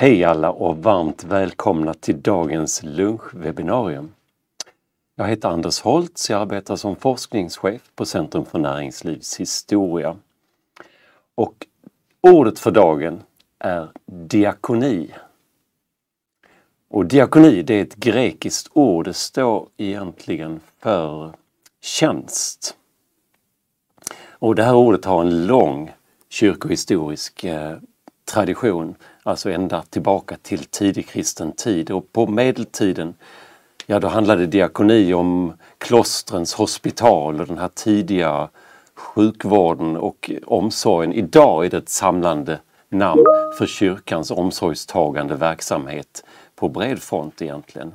Hej alla och varmt välkomna till dagens lunchwebbinarium. Jag heter Anders Holtz, jag arbetar som forskningschef på Centrum för näringslivshistoria. Och ordet för dagen är diakoni. Och diakoni det är ett grekiskt ord, det står egentligen för tjänst. Och det här ordet har en lång kyrkohistorisk eh, tradition, alltså ända tillbaka till tidig kristen tid. Och på medeltiden, ja då handlade diakoni om klostrens hospital och den här tidiga sjukvården och omsorgen. Idag är det ett samlande namn för kyrkans omsorgstagande verksamhet på bred front egentligen.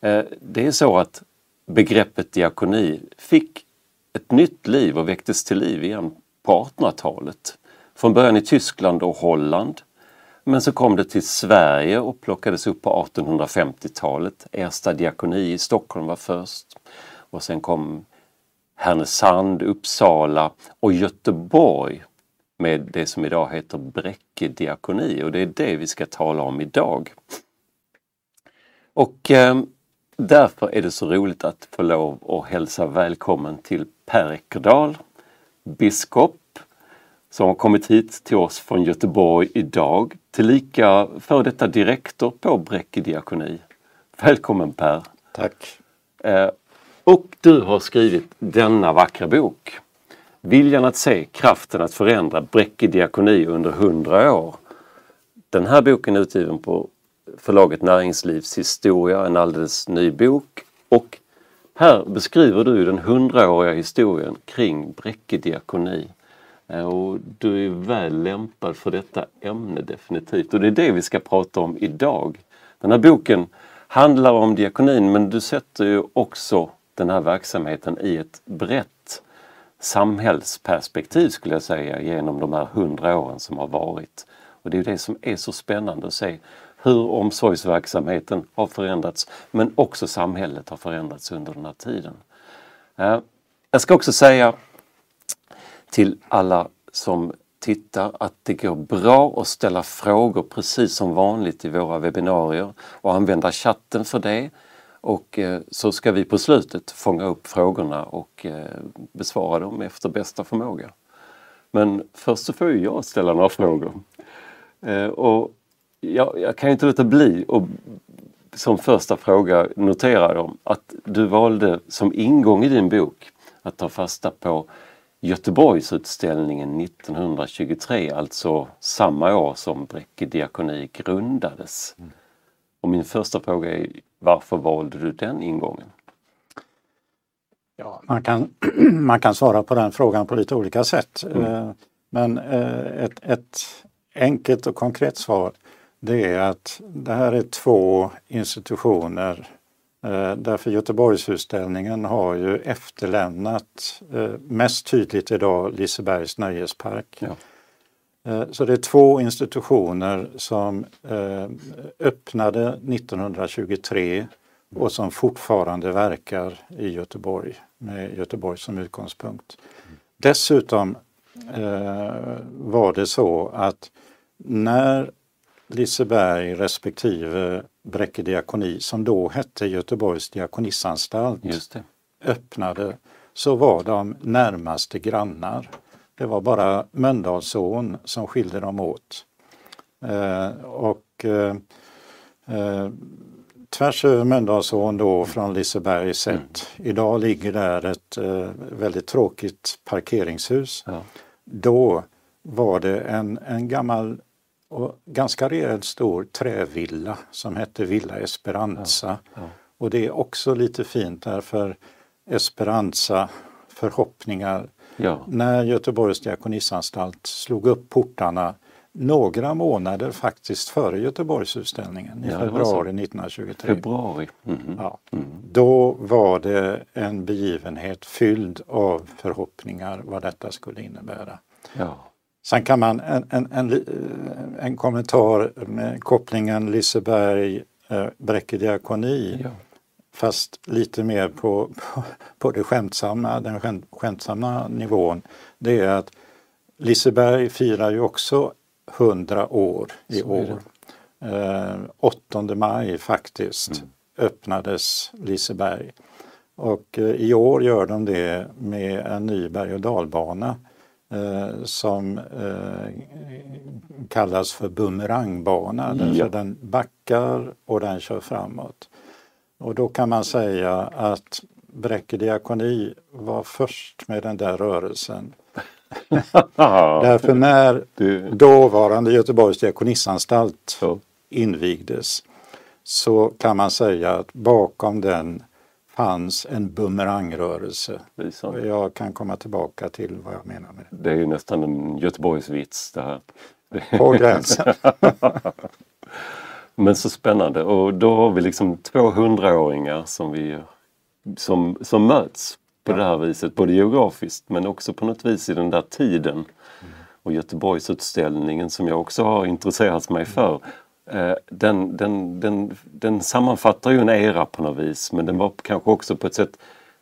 Eh, det är så att begreppet diakoni fick ett nytt liv och väcktes till liv igen på 1800-talet. Från början i Tyskland och Holland. Men så kom det till Sverige och plockades upp på 1850-talet. Ersta diakoni i Stockholm var först. Och sen kom Härnösand, Uppsala och Göteborg med det som idag heter Bräcke diakoni och det är det vi ska tala om idag. Och eh, därför är det så roligt att få lov att hälsa välkommen till Per Eckerdal, biskop som har kommit hit till oss från Göteborg idag, tillika före detta direktor på Bräcke diakoni. Välkommen Per! Tack! Eh, och du har skrivit denna vackra bok. Viljan att se, kraften att förändra Bräcke diakoni under hundra år. Den här boken är utgiven på förlaget Näringslivshistoria, en alldeles ny bok. Och här beskriver du den hundraåriga historien kring Bräcke diakoni. Eh, och du är väl lämpad för detta ämne definitivt och det är det vi ska prata om idag. Den här boken handlar om diakonin men du sätter ju också den här verksamheten i ett brett samhällsperspektiv skulle jag säga genom de här hundra åren som har varit. Och det är det som är så spännande att se hur omsorgsverksamheten har förändrats men också samhället har förändrats under den här tiden. Eh, jag ska också säga till alla som tittar att det går bra att ställa frågor precis som vanligt i våra webbinarier och använda chatten för det. Och eh, så ska vi på slutet fånga upp frågorna och eh, besvara dem efter bästa förmåga. Men först så får ju jag ställa några frågor. Eh, och jag, jag kan inte låta bli att som första fråga notera dem att du valde som ingång i din bok att ta fasta på Göteborgsutställningen 1923, alltså samma år som Bräcke diakoni grundades. Mm. Och min första fråga är varför valde du den ingången? Ja, man, kan, man kan svara på den frågan på lite olika sätt. Mm. Eh, men eh, ett, ett enkelt och konkret svar det är att det här är två institutioner därför Göteborgsutställningen har ju efterlämnat eh, mest tydligt idag Lisebergs nöjespark. Ja. Eh, så det är två institutioner som öppnade 1923 och som fortfarande verkar i Göteborg med Göteborg som utgångspunkt. Dessutom var det så att när Liseberg respektive Bräcke diakoni som då hette Göteborgs diakonissanstalt öppnade så var de närmaste grannar. Det var bara Mölndalsån som skilde dem åt. Eh, och eh, eh, tvärs över Mölndalsån då från Liseberg sett. Mm. Idag ligger där ett eh, väldigt tråkigt parkeringshus. Ja. Då var det en, en gammal och ganska rejält stor trävilla som hette Villa Esperanza. Ja, ja. Och det är också lite fint därför Esperanza, förhoppningar. Ja. När Göteborgs diakonissanstalt slog upp portarna några månader faktiskt före Göteborgsutställningen i februari 1923. Februari. Mm -hmm. ja. Mm. Då var det en begivenhet fylld av förhoppningar vad detta skulle innebära. Ja. Sen kan man en, en, en, en kommentar med kopplingen Liseberg, eh, Bräcke diakoni. Ja. Fast lite mer på, på, på det skämtsamma, den skämt, skämtsamma nivån. Det är att Liseberg firar ju också 100 år i år. 8 maj faktiskt mm. öppnades Liseberg. Och i år gör de det med en ny berg och dalbana eh, som eh, kallas för bumerangbana. Ja. Därför den backar och den kör framåt. Och då kan man säga att Bräcke diakoni var först med den där rörelsen. Därför när du... dåvarande Göteborgs diakonissanstalt invigdes så kan man säga att bakom den fanns en bumerangrörelse. Jag kan komma tillbaka till vad jag menar med det. Det är ju nästan en Göteborgsvits det här. På gränsen. Men så spännande och då har vi liksom 200-åringar som, vi, som, som möts på ja. det här viset, både geografiskt men också på något vis i den där tiden. Mm. Och Göteborgsutställningen som jag också har intresserat mig för den, den, den, den sammanfattar ju en era på något vis men den var kanske också på ett sätt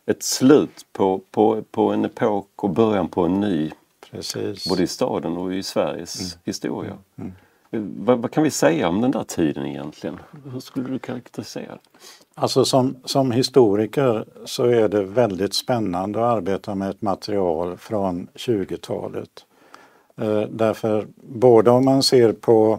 ett slut på, på, på en epok och början på en ny. Precis. Både i staden och i Sveriges mm. historia. Mm. mm. Vad, vad, kan vi säga om den där tiden egentligen? Hur skulle du karaktärisera det? Alltså som, som historiker så är det väldigt spännande att arbeta med ett material från 20-talet. Eh, därför både om man ser på Eh,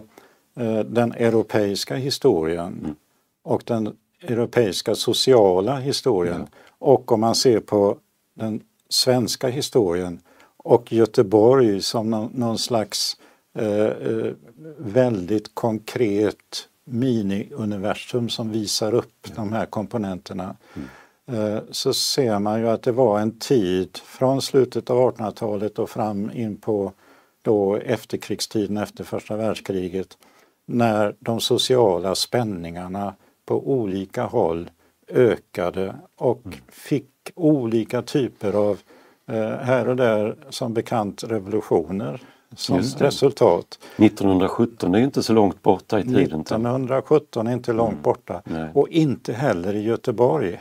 den europeiska historien mm. och den europeiska sociala historien. Och om man ser på den svenska historien och Göteborg som någon, någon slags eh, eh, väldigt konkret mini-universum som visar upp de här komponenterna. Mm. Eh, så ser man ju att det var en tid från slutet av 1800-talet och fram in på då efterkrigstiden efter första världskriget när de sociala spänningarna på olika håll ökade och mm. fick olika typer av, eh, här och där som bekant, revolutioner som resultat. 1917 är inte så långt borta i tiden. 1917 är inte långt mm. borta Nej. och inte heller i Göteborg.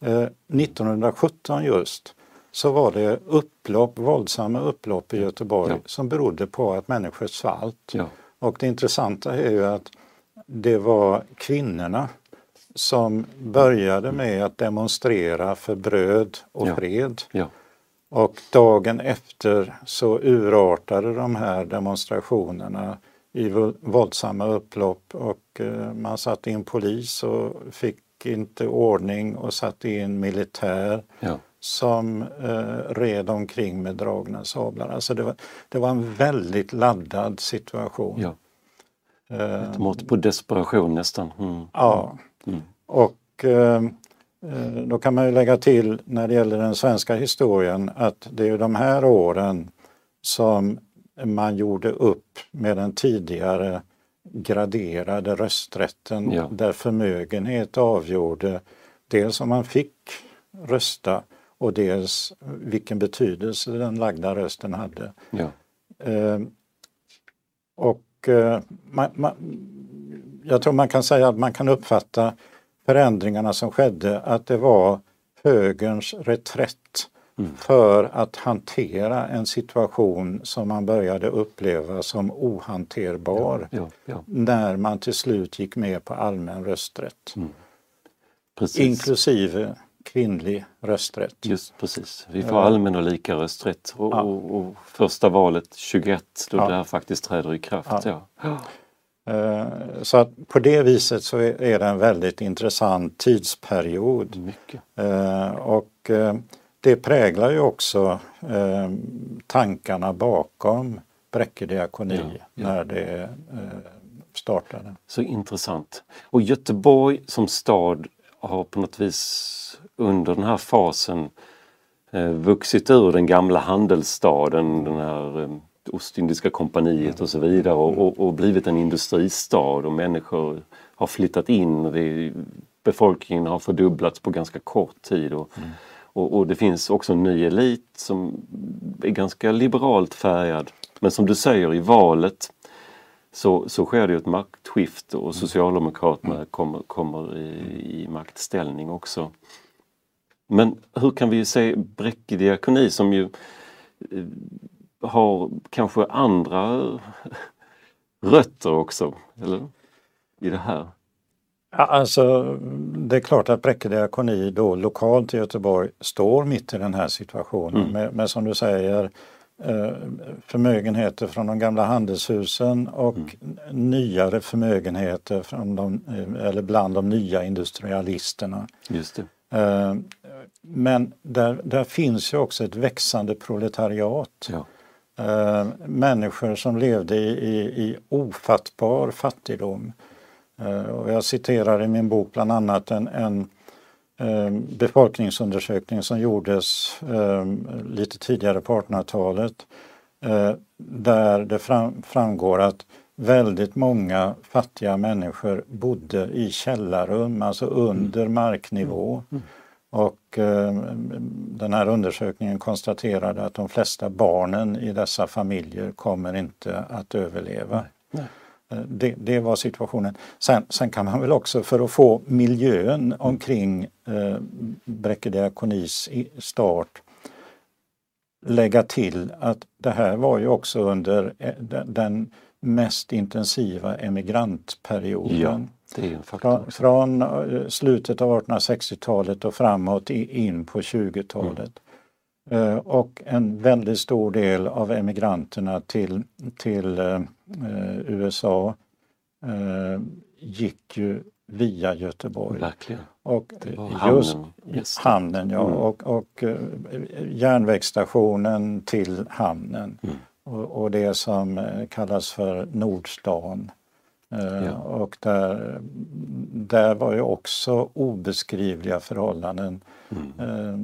Eh, 1917 just så var det upplopp, våldsamma upplopp i Göteborg ja. som berodde på att människor svalt. Ja. Och det intressanta är ju att det var kvinnorna som började med att demonstrera för bröd och fred. Ja. Och dagen efter så urartade de här demonstrationerna i våldsamma upplopp och eh, man satte in polis och fick inte ordning och satte in militär. Ja som eh, red omkring med dragna sablar. Alltså det, var, det var en väldigt laddad situation. Ja. Eh, Ett mått på desperation nästan. Mm. Ja, mm. och eh, eh, då kan man ju lägga till när det gäller den svenska historien att det är de här åren som man gjorde upp med den tidigare graderade rösträtten ja. där förmögenhet avgjorde dels om man fick rösta och dels vilken betydelse den lagda rösten hade. Ja. Eh, och eh, man, man, jag tror man kan säga att man kan uppfatta förändringarna som skedde att det var högerns reträtt mm. för att hantera en situation som man började uppleva som ohanterbar ja, ja, när man till slut gick med på allmän rösträtt. Mm. Inklusive kvinnlig rösträtt. Just precis, vi får allmän och lika rösträtt och, ja. och, och första valet 21 då ja. det här faktiskt träder i kraft. Ja. ja. Eh, så att på det viset så är det en väldigt intressant tidsperiod. Mycket. Eh, och eh, det präglar ju också tankarna bakom Bräcke diakoni när det startade. Så intressant. Och Göteborg som stad har på något vis under den här fasen eh, vuxit ur den gamla handelsstaden, den här eh, Ostindiska kompaniet och så vidare och, och, och, blivit en industristad och människor har flyttat in. Det, befolkningen har fördubblats på ganska kort tid. Och, mm. och, och, det finns också en ny elit som är ganska liberalt färgad. Men som du säger i valet så, så sker det ett maktskifte och mm. Socialdemokraterna mm. kommer, kommer i, i maktställning också. Men hur kan vi se Bräcke diakoni som ju eh, har kanske andra rötter också? Eller? i det här? Ja, alltså, det är klart att Bräcke diakoni då lokalt i Göteborg står mitt i den här situationen mm. med, som du säger eh, förmögenheter från de gamla handelshusen och mm. nyare förmögenheter från de, eh, eller bland de nya industrialisterna. Just det. Eh, men där, där finns ju också ett växande proletariat. Ja. Människor som levde i, i, i ofattbar fattigdom. Och jag citerar i min bok bland annat en, en befolkningsundersökning som gjordes lite tidigare på 1800-talet där det framgår att väldigt många fattiga människor bodde i källarrum, alltså under mm. marknivå. Mm. Och eh, den här undersökningen konstaterade att de flesta barnen i dessa familjer kommer inte att överleva. Nej. Eh, det, det, var situationen. Sen, sen, kan man väl också för att få miljön omkring eh, Bräcke diakonis start lägga till att det här var ju också under eh, den mest intensiva emigrantperioden. Ja, från, från eh, slutet av 1860-talet och framåt in på 20-talet. Mm. Uh, och en väldigt stor del av emigranterna till, till uh, USA uh, gick ju via Göteborg. Verkligen. Och just hamnen, hamnen ja, mm. och, och järnvägsstationen till hamnen. Mm och, och det som eh, kallas för Nordstan. Eh, ja. Och där, där var ju också obeskrivliga förhållanden. Mm. Eh,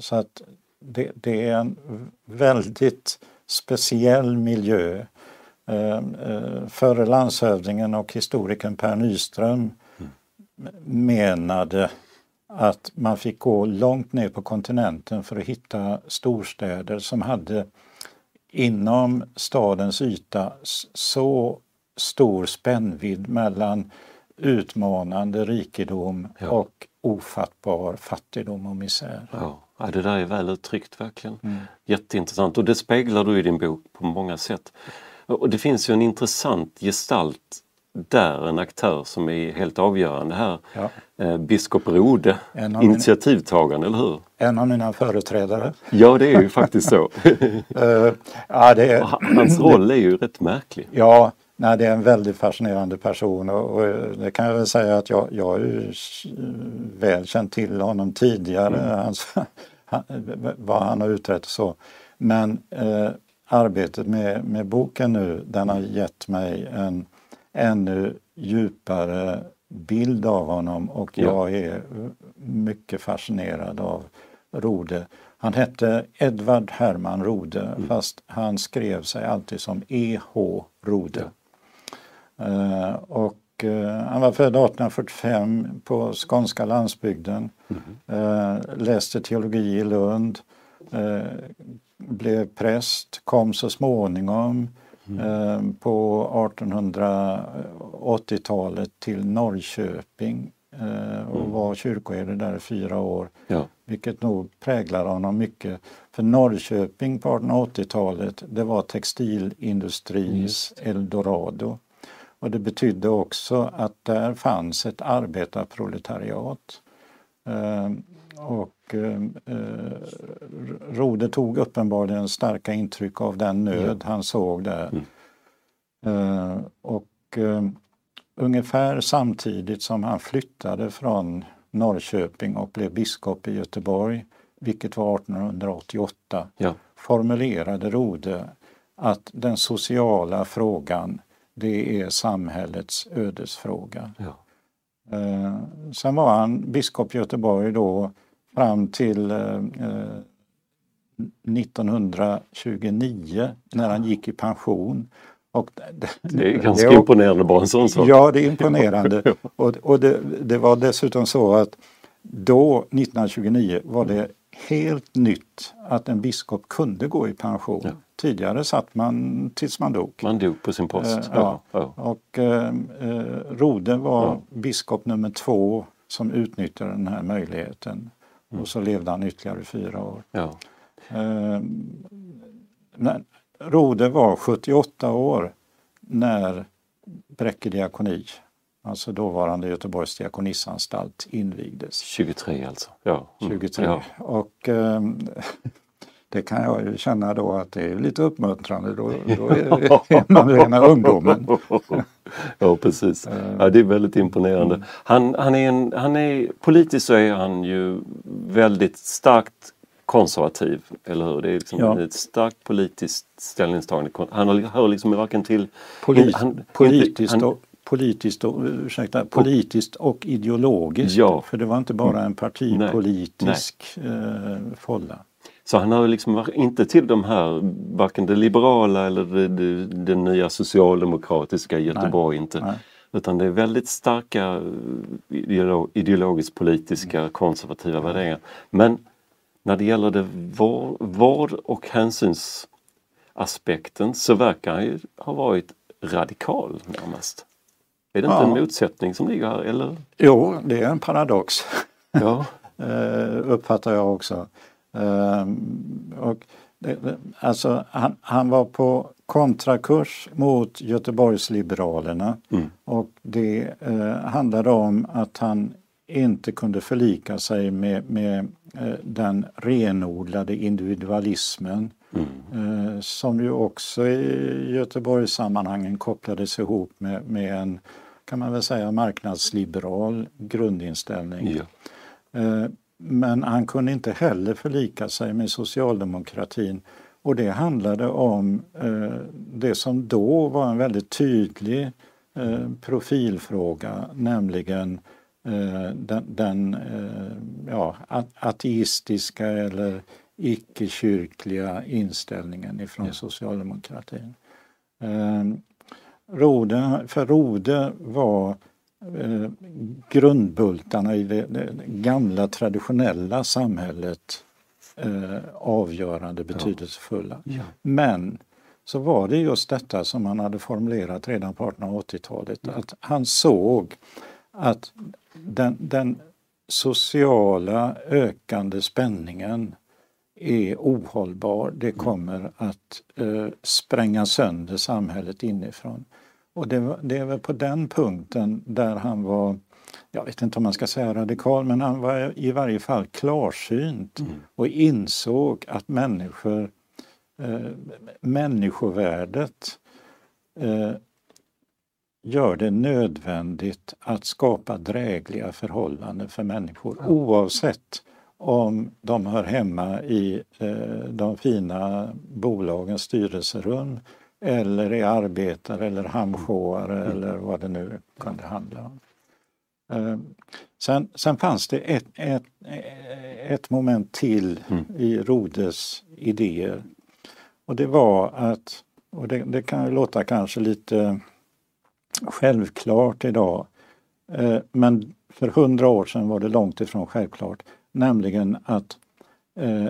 så att det, det, är en väldigt speciell miljö. Förre landshövdingen och historikern Per Nyström mm. menade att man fick gå långt ner på kontinenten för att hitta storstäder som hade inom stadens yta så stor spännvidd mellan utmanande rikedom ja. och ofattbar fattigdom och misär. Ja. ja, det där är väl uttryckt verkligen. Mm. Jätteintressant och det speglar du i din bok på många sätt. Och det finns ju en intressant gestalt där, en aktör som är helt avgörande här. Ja. Eh, biskop Rode, initiativtagande, eller hur? En av mina företrädare. Ja, det är ju faktiskt så. uh, ja, det är, Hans roll är ju rätt märklig. Ja, nej, det är en väldigt fascinerande person och, och det kan jag väl säga att jag, jag har ju väl känt till honom tidigare, mm. hans, vad han har utrett och så. Men eh, arbetet med, med boken nu, den har gett mig en ännu djupare bild av honom och jag är mycket fascinerad av Rode. Han hette Edvard Herman Rode mm. fast han skrev sig alltid som E.H. Rode. Ja. Uh, och uh, han var född 1845 på skånska landsbygden. Mm. Läste teologi i Lund. blev präst, kom så småningom mm. på 1880-talet till Norrköping eh, och mm. var kyrkoherde där i fyra år. Ja. Vilket nog präglar honom mycket. För Norrköping på 1880-talet det var textilindustrins eldorado. Och det betydde också att där fanns ett arbetarproletariat. Eh, och eh, Rode tog uppenbarligen starka intryck av den nöd ja. han såg där. Mm. Eh, och eh, ungefär samtidigt som han flyttade från Norrköping och blev biskop i Göteborg, vilket var 1888, ja. formulerade Rode att den sociala frågan det är samhällets ödesfråga. Ja. Eh, sen var han biskop i Göteborg då fram till eh, 1929 eh, när han gick i pension. Och det, det är ganska det, imponerande bara en sån sak. Ja, det är imponerande. och, och det, det, var dessutom så att då, 1929, var det helt nytt att en biskop kunde gå i pension. Ja. Tidigare satt man tills man dog. Man dog på sin post. Eh, ja. ja. Och eh, eh Rode var biskop nummer två som utnyttjade den här möjligheten. Mm. Och så levde han ytterligare fyra år. Ja. Eh, Rode var 78 år när Bräcke diakoni alltså dåvarande Göteborgs diakonissanstalt, invigdes. 23 alltså? Ja. Mm. 23. Ja. Och eh, det kan jag ju känna då att det är lite uppmuntrande. Då, då är man rena ungdomen. ja precis. Eh. Ja, det är väldigt imponerande. Mm. Han, han är en, han är, politiskt så är han ju väldigt starkt konservativ, eller hur? Det är liksom ja. ett starkt politiskt ställningstagande. Han hör liksom varken till... Polit, han, politiskt, han, och, politiskt, och, ursäkta, politiskt och ideologiskt. Ja. För det var inte bara en partipolitisk nej, nej. Eh, folla. Så han har liksom inte till de här, varken det liberala eller det, det, det nya socialdemokratiska Göteborg. Nej, inte. Nej. Utan det är väldigt starka ideologiskt politiska mm. konservativa värderingar. Men när det gäller det vård och hänsynsaspekten så verkar han ju ha varit radikal närmast. Är det inte ja. en motsättning som ligger här? Eller? Jo, det är en paradox. Ja. Eh, uppfattar jag också. Ehm, och alltså, han, han, var på kontrakurs mot Göteborgsliberalerna mm. och det eh, handlade om att han inte kunde förlika sig med, med eh, den renodlade individualismen mm. eh, som ju också i Göteborgssammanhangen kopplades ihop med, med en, kan man väl säga, marknadsliberal grundinställning. Ja. Men han kunde inte heller förlika sig med socialdemokratin och det handlade om eh, det som då var en väldigt tydlig eh, profilfråga, nämligen eh, den, den eh, ja, ateistiska eller icke-kyrkliga inställningen ifrån ja. socialdemokratin. Eh, Rode, för Rode var eh, grundbultarna i det, det, gamla traditionella samhället eh, avgörande betydelsefulla. Ja. Ja. Men så var det just detta som han hade formulerat redan på 1880-talet, ja. att han såg att den, den, sociala ökande spänningen är ohållbar. Det mm. kommer att eh, spränga sönder samhället inifrån. Och det, det, är väl på den punkten där han var, jag vet inte om man ska säga radikal, men han var i varje fall klarsynt mm. och insåg att människor, eh, människovärdet eh, gör det nödvändigt att skapa drägliga förhållanden för människor ja. oavsett om de hör hemma i eh, de fina bolagens styrelserum eller är arbetare eller hamnsjåare mm. eller vad det nu kunde handla om. Eh, sen, sen fanns det ett, ett, ett moment till mm. i Rodes idéer och det var att, och det, det kan låta kanske lite självklart idag, eh, men för hundra år sedan var det långt ifrån självklart, nämligen att eh,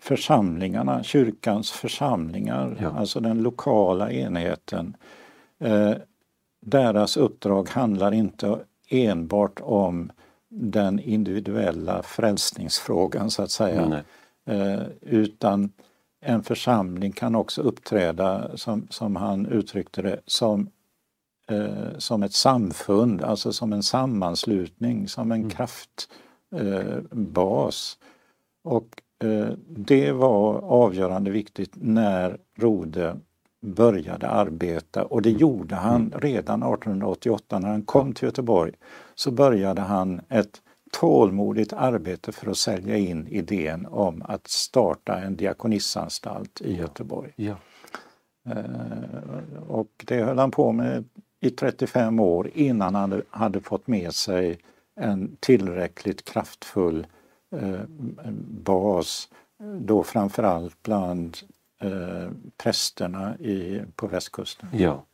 församlingarna, kyrkans församlingar, ja. alltså den lokala enheten, eh, deras uppdrag handlar inte enbart om den individuella frälsningsfrågan så att säga. Eh, utan en församling kan också uppträda, som, som han uttryckte det, som, eh, som ett samfund, alltså som en sammanslutning, som en mm. kraftbas. och det var avgörande viktigt när Rode började arbeta och det gjorde han mm. redan 1888 när han kom till Göteborg. Så började han ett tålmodigt arbete för att sälja in idén om att starta en diakonissanstalt i Göteborg. Ja. Eh, och det höll han på med i 35 år innan han hade fått med sig en tillräckligt kraftfull Eh, bas då framförallt bland eh, prästerna i, på västkusten. Ja,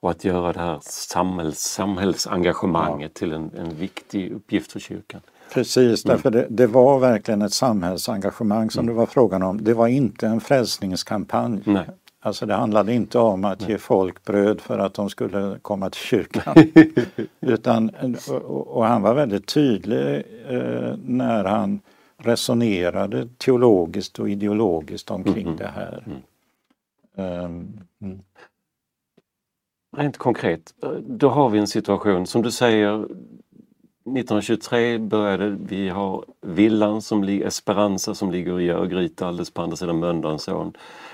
och att göra det här samhälls, samhällsengagemanget ja. till en, en viktig uppgift för kyrkan. Precis, mm. därför det, det, var verkligen ett samhällsengagemang som mm. det var frågan om. Det var inte en frälsningskampanj. Nej. Alltså det handlade inte om att ge folk bröd för att de skulle komma till kyrkan. Utan, och, han var väldigt tydlig eh, när han resonerade teologiskt och ideologiskt omkring mm. det här. Mm. Um, rent konkret, då har vi en situation som du säger 1923 började vi ha villan som ligger, Esperanza som ligger i Örgryte alldeles på andra sidan Mölndalsån.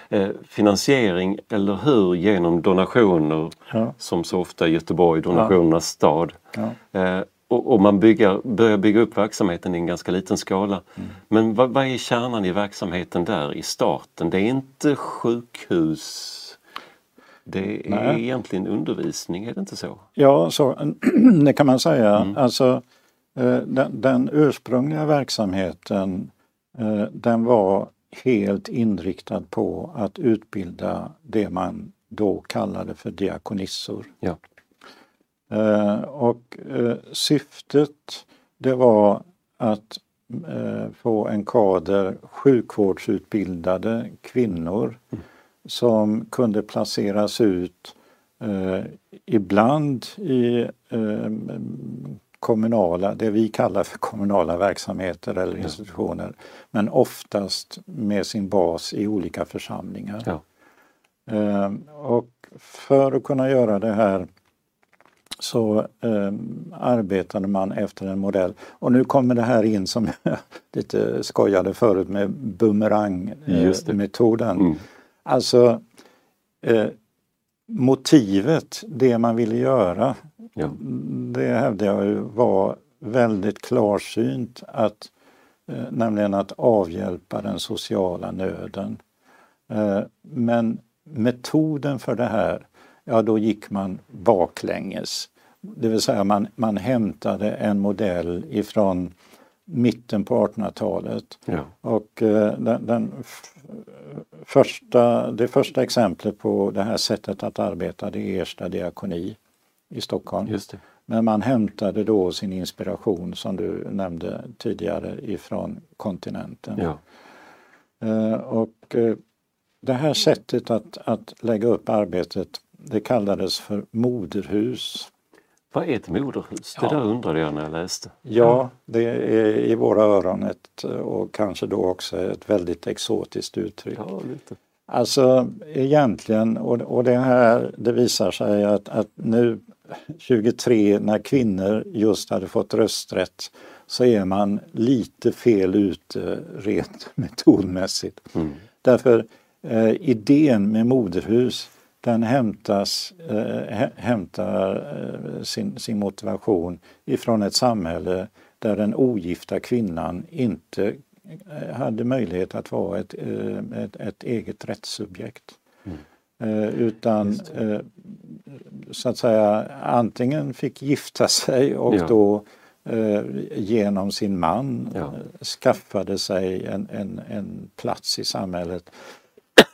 Eh, finansiering, eller hur, genom donationer ja. som så ofta i Göteborg, donationernas ja. stad. Ja. Eh, och, och, man bygger, börjar bygga upp verksamheten i en ganska liten skala. Mm. Men vad, vad, är kärnan i verksamheten där i starten? Det är inte sjukhus det är Nej. egentligen undervisning, är det inte så? Ja, så, det kan man säga. Mm. Alltså, eh, den, den ursprungliga verksamheten eh, den var helt inriktad på att utbilda det man då kallade för diakonissor. Ja. Eh, och syftet det var att få en kader sjukvårdsutbildade kvinnor mm som kunde placeras ut eh, ibland i eh, kommunala, det vi kallar för kommunala verksamheter eller institutioner, men oftast med sin bas i olika församlingar. Ja. Eh, och för att kunna göra det här så eh, arbetade man efter en modell. Och nu kommer det här in som jag lite skojade förut med bumerangmetoden. Mm. Alltså eh, motivet, det man ville göra, ja. det hävdar jag var väldigt klarsynt att eh, nämligen att avhjälpa den sociala nöden. Eh, men metoden för det här, ja då gick man baklänges. Det vill säga man, man hämtade en modell ifrån mitten på 1800-talet. Ja. Och eh, den, den första, det första exemplet på det här sättet att arbeta det är Ersta diakoni i Stockholm. Men man hämtade då sin inspiration som du nämnde tidigare ifrån kontinenten. Ja. Eh, och eh, det här sättet att, att lägga upp arbetet det kallades för moderhus. Vad är ett moderhus? Ja. Det där undrade jag när jag läste. Ja, det är i våra öron ett och kanske då också ett väldigt exotiskt uttryck. Ja, lite. Alltså egentligen, och, och det här det visar sig att, att nu 23 när kvinnor just hade fått rösträtt så är man lite fel ute rent metodmässigt. Mm. Därför eh, idén med moderhus den hämtas, äh, hämtar äh, sin, sin motivation ifrån ett samhälle där den ogifta kvinnan inte hade möjlighet att vara ett, ett, ett eget rättssubjekt. Mm. utan så att säga antingen fick gifta sig och ja. då genom sin man ja. skaffade sig en, en, en plats i samhället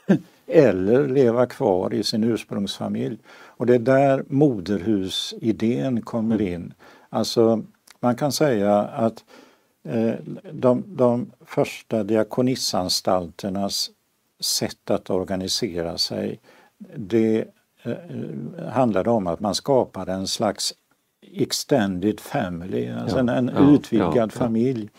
eller leva kvar i sin ursprungsfamilj. Och det är där moderhusidén kommer mm. in. Alltså man kan säga att eh, de, de första diakonissanstalternas sätt att organisera sig det eh, handlade om att man skapade en slags extended family, alltså ja, en, ja, utvidgad ja, familj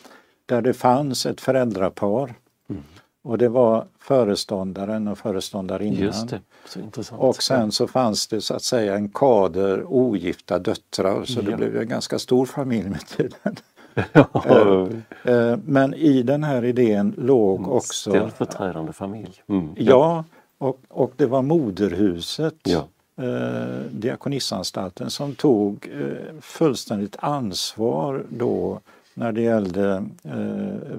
där det fanns ett föräldrapar mm. Och det var föreståndaren och föreståndarinnan. Just det. Så intressant. Och sen så fanns det så att säga en kader ogifta döttrar så det blev en ganska stor familj med tiden. Eh, eh, men i den här idén låg mm, också... Ställföreträdande familj. Mm. Ja, och, och det var moderhuset, ja. eh, Diakonissanstalten, som tog eh, fullständigt ansvar då när det gällde eh,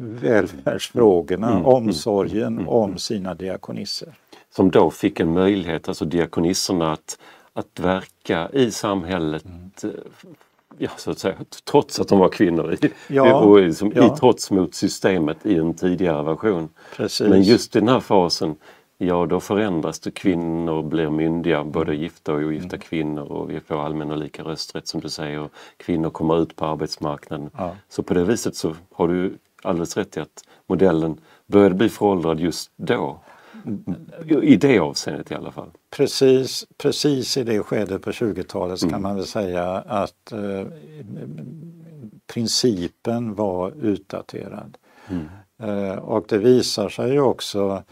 välfärdsfrågorna, mm, mm omsorgen mm, mm, om sina diakonisser. Som då fick en möjlighet, alltså diakonisserna, att, att verka i samhället mm. Ja, så att säga, trots att de var kvinnor i, ja, och liksom, ja. i trots mot systemet i en tidigare version. Precis. Men just i den här fasen Ja, då förändras det. Kvinnor blir myndiga, både mm. gifta och ogifta mm. kvinnor och vi får allmän och lika rösträtt som du säger. Och kvinnor kommer ut på arbetsmarknaden. Ja. Så på det viset så har du alldeles rätt i att modellen började bli föråldrad just då. I det avseendet i alla fall. Precis, precis i det skedet på 20-talet mm. kan man väl säga att eh, principen var utdaterad. Mm. Eh, och det visar sig ju också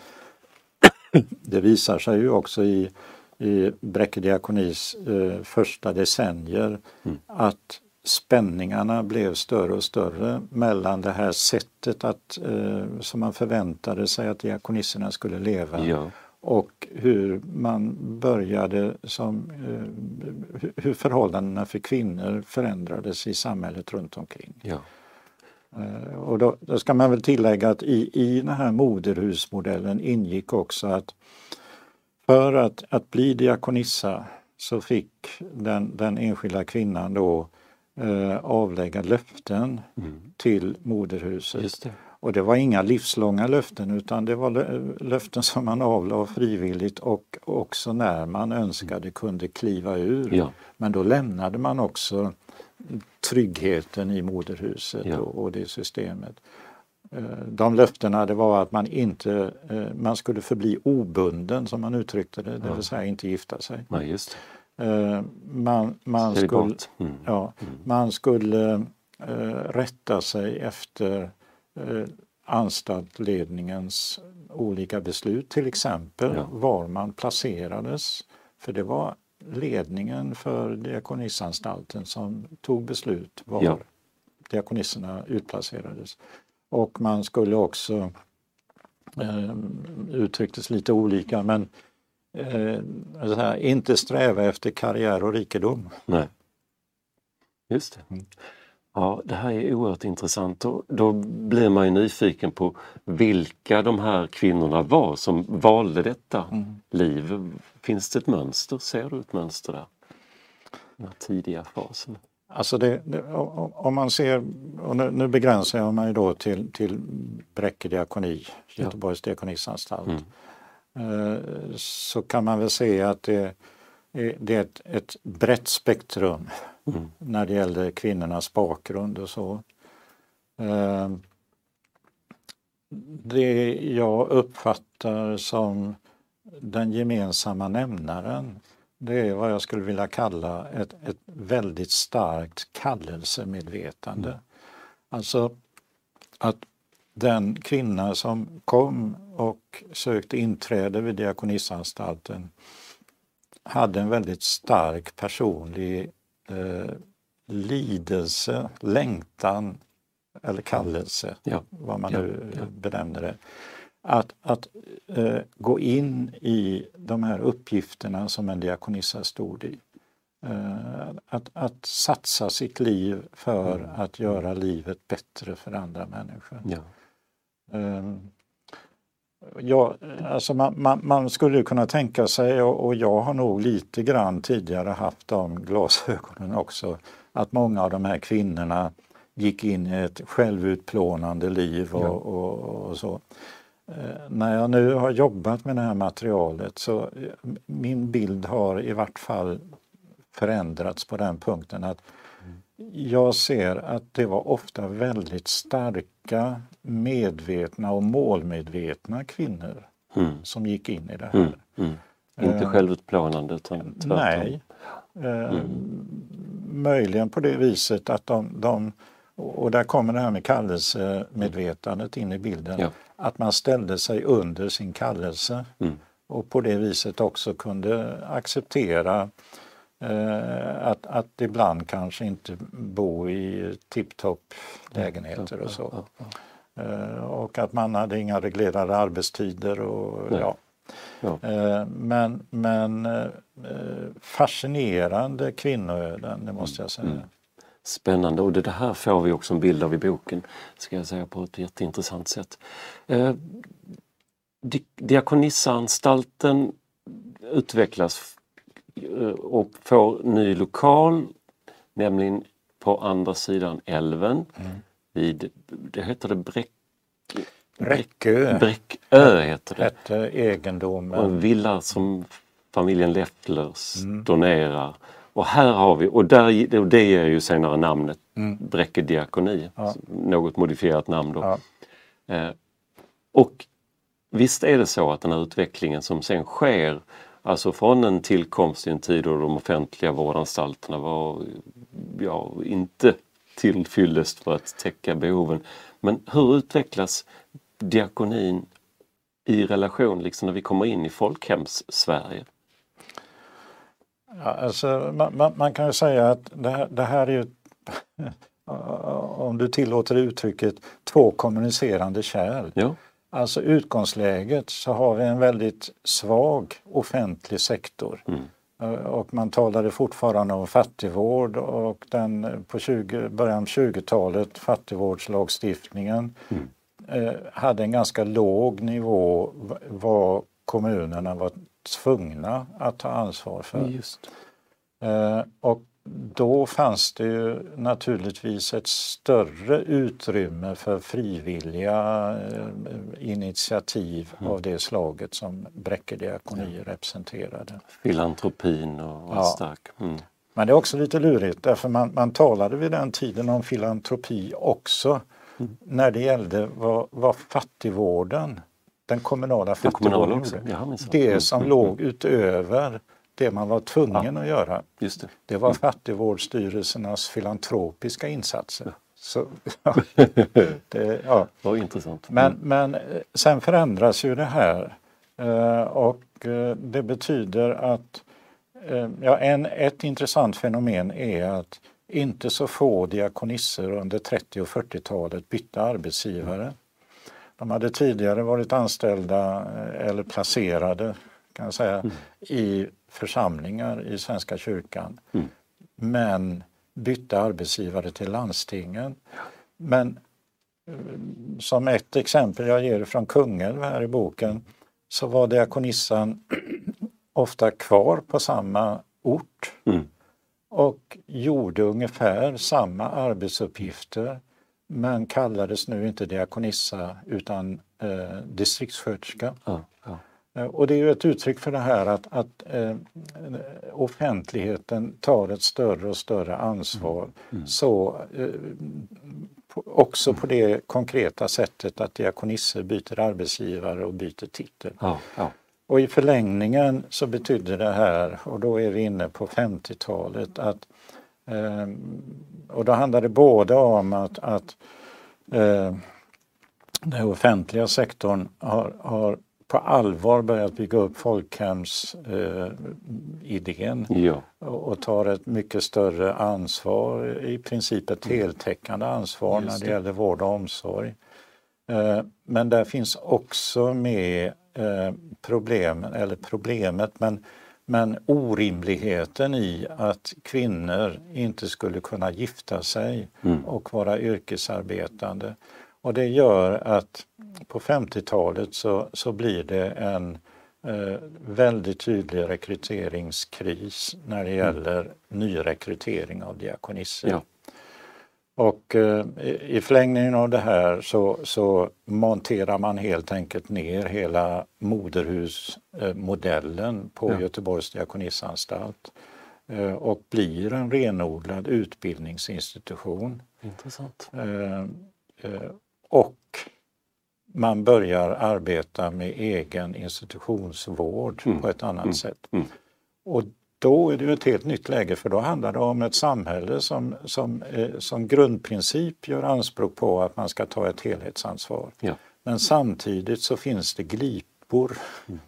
det visar sig ju också i, i Bräcke diakonis eh, första decennier mm. att spänningarna blev större och större mellan det här sättet att, eh, som man förväntade sig att diakonisserna skulle leva ja. Och hur man började som, eh, hur förhållandena för kvinnor förändrades i samhället runt omkring. Ja. Eh, och då, då, ska man väl tillägga att i, i den här moderhusmodellen ingick också att för att, att bli diakonissa så fick den, den enskilda kvinnan då eh, avlägga löften mm. till moderhuset. Och det var inga livslånga löften utan det var löften som man avlade frivilligt och också när man önskade kunde kliva ur. Ja. Men då lämnade man också tryggheten i moderhuset ja. och, det systemet. Eh, de löftena det var att man inte eh, man skulle förbli obunden som man uttryckte det, det vill säga inte gifta sig. Nej, eh, man, man, skulle, mm. ja, mm. man skulle rätta sig efter anstaltledningens olika beslut, till exempel ja. var man placerades. För det var ledningen för Diakonissanstalten som tog beslut var ja. diakonisserna utplacerades. Och man skulle också, eh, uttrycktes lite olika, men eh, här, inte sträva efter karriär och rikedom. Nej. Just det. Mm. Ja, det här är oerhört intressant och då blir man ju nyfiken på vilka de här kvinnorna var som valde detta mm. liv. Finns det ett mönster? Ser du ett mönster där? Den här tidiga fasen? Alltså det, det, om man ser, och nu, nu, begränsar jag mig då till, till Bräcke diakoni, Göteborgs ja. diakonissanstalt. Mm. Eh, så kan man väl se att det, det är ett, ett brett spektrum mm. när det gäller kvinnornas bakgrund och så. Eh, det jag uppfattar som den gemensamma nämnaren det är vad jag skulle vilja kalla ett, ett väldigt starkt kallelsemedvetande. Mm. Alltså att den kvinna som kom och sökte inträde vid Diakonissanstalten hade en väldigt stark personlig eh, lidelse, längtan eller kallelse, ja. vad man nu ja. benämner det att, att eh, gå in i de här uppgifterna som en diakonissa stod i. Eh, att, att satsa sitt liv för mm. att göra livet bättre för andra människor. Ja. Ja, alltså man, man, man, skulle kunna tänka sig, och, och jag har nog lite grann tidigare haft de glasögonen också, att många av de här kvinnorna gick in i ett självutplånande liv och, ja. och, och så. Eh, när jag nu har jobbat med det här materialet så eh, min bild har i vart fall förändrats på den punkten att jag ser att det var ofta väldigt starka, medvetna och målmedvetna kvinnor mm. som gick in i det här. Mm. Mm. Inte uh, självutplånande utan tvärtom? Nej. Uh, möjligen på det viset att de, de och där kommer det här med kallelsemedvetandet in i bilden. Ja. Att man ställde sig under sin kallelse mm. och på det viset också kunde acceptera eh, att, att ibland kanske inte bo i tipptopp lägenheter och så. Eh, och att man hade inga reglerade arbetstider och ja. ja. Eh, men men eh, fascinerande kvinnoöden, det måste jag säga. Mm. Spännande och det här får vi också en bild av i boken, ska jag säga på ett jätteintressant sätt. Eh, Diakonissanstalten utvecklas eh, och får ny lokal, nämligen på andra sidan älven mm. vid, det heter det Bräck... Bräckö. Bräckö heter det. Hette egendomen. Och en villa som familjen Lefflers mm. donerar och här har vi, och där, det ger ju senare namnet mm. Bräcke diakoni, ja. något modifierat namn då. Ja. Eh, och visst är det så att den här utvecklingen som sen sker, alltså från en tillkomst i en tid då de offentliga vårdanstalterna var ja, inte tillfyllest för att täcka behoven. Men hur utvecklas diakonin i relation, liksom när vi kommer in i folkhems-Sverige? Ja, alltså, man, man, man, kan ju säga att det här, det här är ju, om du tillåter uttrycket, två kommunicerande kärl. Ja. Alltså utgångsläget så har vi en väldigt svag offentlig sektor. Mm. Eh, och man talade fortfarande om fattigvård och den på 20, början av 20-talet, fattigvårdslagstiftningen, mm. eh, hade en ganska låg nivå vad kommunerna var tvungna att ta ansvar för. Just. Eh, och då fanns det ju naturligtvis ett större utrymme för frivilliga eh, initiativ mm. av det slaget som Bräcke diakoni ja. representerade. Filantropin och var ja. stark. Mm. Men det är också lite lurigt därför man, man talade vid den tiden om filantropi också mm. när det gällde vad, vad fattigvården, den kommunala fattigvården, ja, det mm. som mm. låg utöver det man var tvungen ja. att göra. Just det. det var mm. fattigvårdsstyrelsernas filantropiska insatser. Ja. Så, ja, det, ja. Vad intressant. Mm. Men, men eh, sen förändras ju det här eh, och eh, det betyder att ja, en, ett intressant fenomen är att inte så få diakonisser under 30 och 40-talet bytte arbetsgivare. De hade tidigare varit anställda eller placerade kan jag säga, mm. i församlingar i Svenska kyrkan. Mm. Men bytte arbetsgivare till landstingen. Men eh, som ett exempel jag ger från Kungälv här i boken så var diakonissan ofta kvar på samma ort mm. och gjorde ungefär samma arbetsuppgifter men kallades nu inte diakonissa utan eh, distriktssköterska. Ja, ja. Eh, och det är ju ett uttryck för det här att, att eh, offentligheten tar ett större och större ansvar. Mm. mm. Så eh, på, också på det konkreta sättet att diakonisser byter arbetsgivare och byter titel. Ja, ja. Och i förlängningen så betydde det här, och då är vi inne på 50-talet, att eh, och då handlar det både om att, att eh, den offentliga sektorn har, har på allvar börjat bygga upp folkhemsidén eh, ja. och, och tar ett mycket större ansvar, i princip ett mm. heltäckande ansvar när det, det gäller vård och omsorg. Eh, men där finns också med eh, problemen, eller problemet, men, men orimligheten i att kvinnor inte skulle kunna gifta sig mm. och vara yrkesarbetande. Och det gör att på 50-talet så, så blir det en eh, väldigt tydlig rekryteringskris när det mm. gäller mm. nyrekrytering av diakonisser. Ja. Och eh, i förlängningen av det här så, så monterar man helt enkelt ner hela moderhusmodellen på ja. Göteborgs diakonissanstalt eh, och blir en renodlad utbildningsinstitution. Intressant. Och man börjar arbeta med egen institutionsvård mm. på ett annat mm. sätt. Mm. Och då är det ett helt nytt läge för då handlar det om ett samhälle som, som, eh, som grundprincip gör anspråk på att man ska ta ett helhetsansvar. Ja. Men samtidigt så finns det glipor. Mm.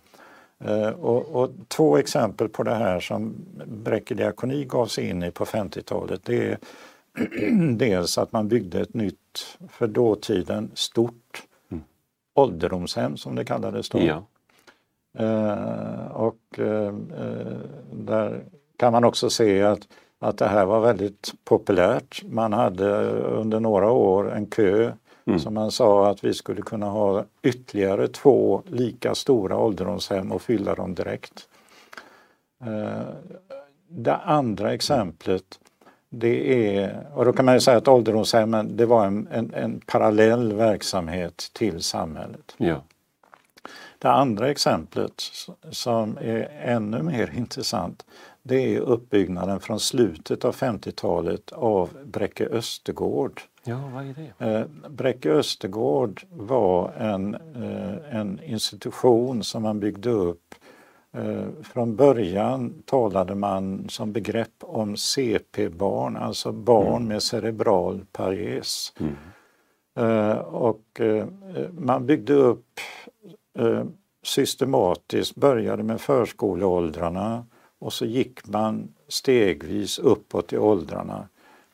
Eh, och, och, två exempel på det här som Bräcke diakoni gav sig in i på 50-talet det är dels att man byggde ett nytt, för dåtiden, stort ålderdomshem som det kallades då. Ja. Eh, och eh, där kan man också se att, att det här var väldigt populärt. Man hade under några år en kö mm. som man sa att vi skulle kunna ha ytterligare två lika stora ålderdomshem och fylla dem direkt. Eh, det andra exemplet det är, och då kan man ju säga att ålderdomshemmen det var en, en, en parallell verksamhet till samhället. Ja. Det andra exemplet som är ännu mer intressant det är uppbyggnaden från slutet av 50-talet av Bräcke Östergård. Ja, vad är det? Eh, Bräcke Östergård var en, eh, en institution som man byggde upp från början talade man som begrepp om CP-barn, alltså barn mm. med cerebral pares. Mm. Eh, och eh, man byggde upp systematiskt, började med förskoleåldrarna och så gick man stegvis uppåt i åldrarna.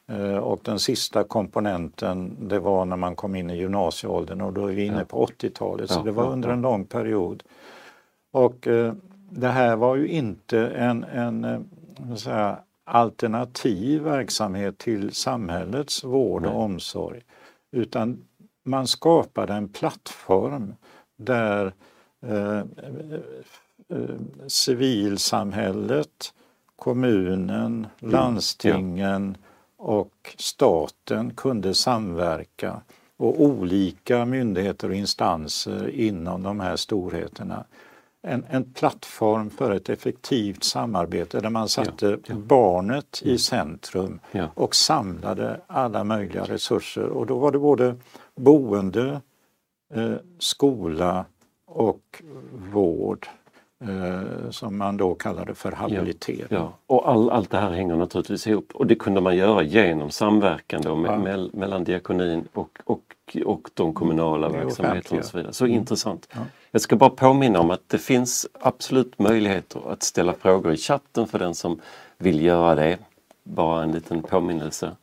Eh, och den sista komponenten det var när man kom in i gymnasieåldern och då är vi inne på 80-talet så det var under en lång period. Och eh, det här var ju inte en, en eh, säga, alternativ verksamhet till samhällets vård och omsorg. Utan man skapade en plattform där eh, eh, eh, civilsamhället, kommunen, landstingen och staten kunde samverka och olika myndigheter och instanser inom de här storheterna. En, en plattform för ett effektivt samarbete där man satte ja. barnet i centrum Ja. och samlade alla möjliga resurser. Och då var det både boende, eh, skola och vård eh, som man då kallade för habilitering. Ja, och all, allt det här hänger naturligtvis ihop och det kunde man göra genom samverkan då, Ja. mell- mellan diakonin och, och, och de kommunala Det verksamheterna och så vidare. Så intressant. Ja. Jag ska bara påminna om att det finns absolut möjligheter att ställa frågor i chatten för den som vill göra det. Bara en liten påminnelse.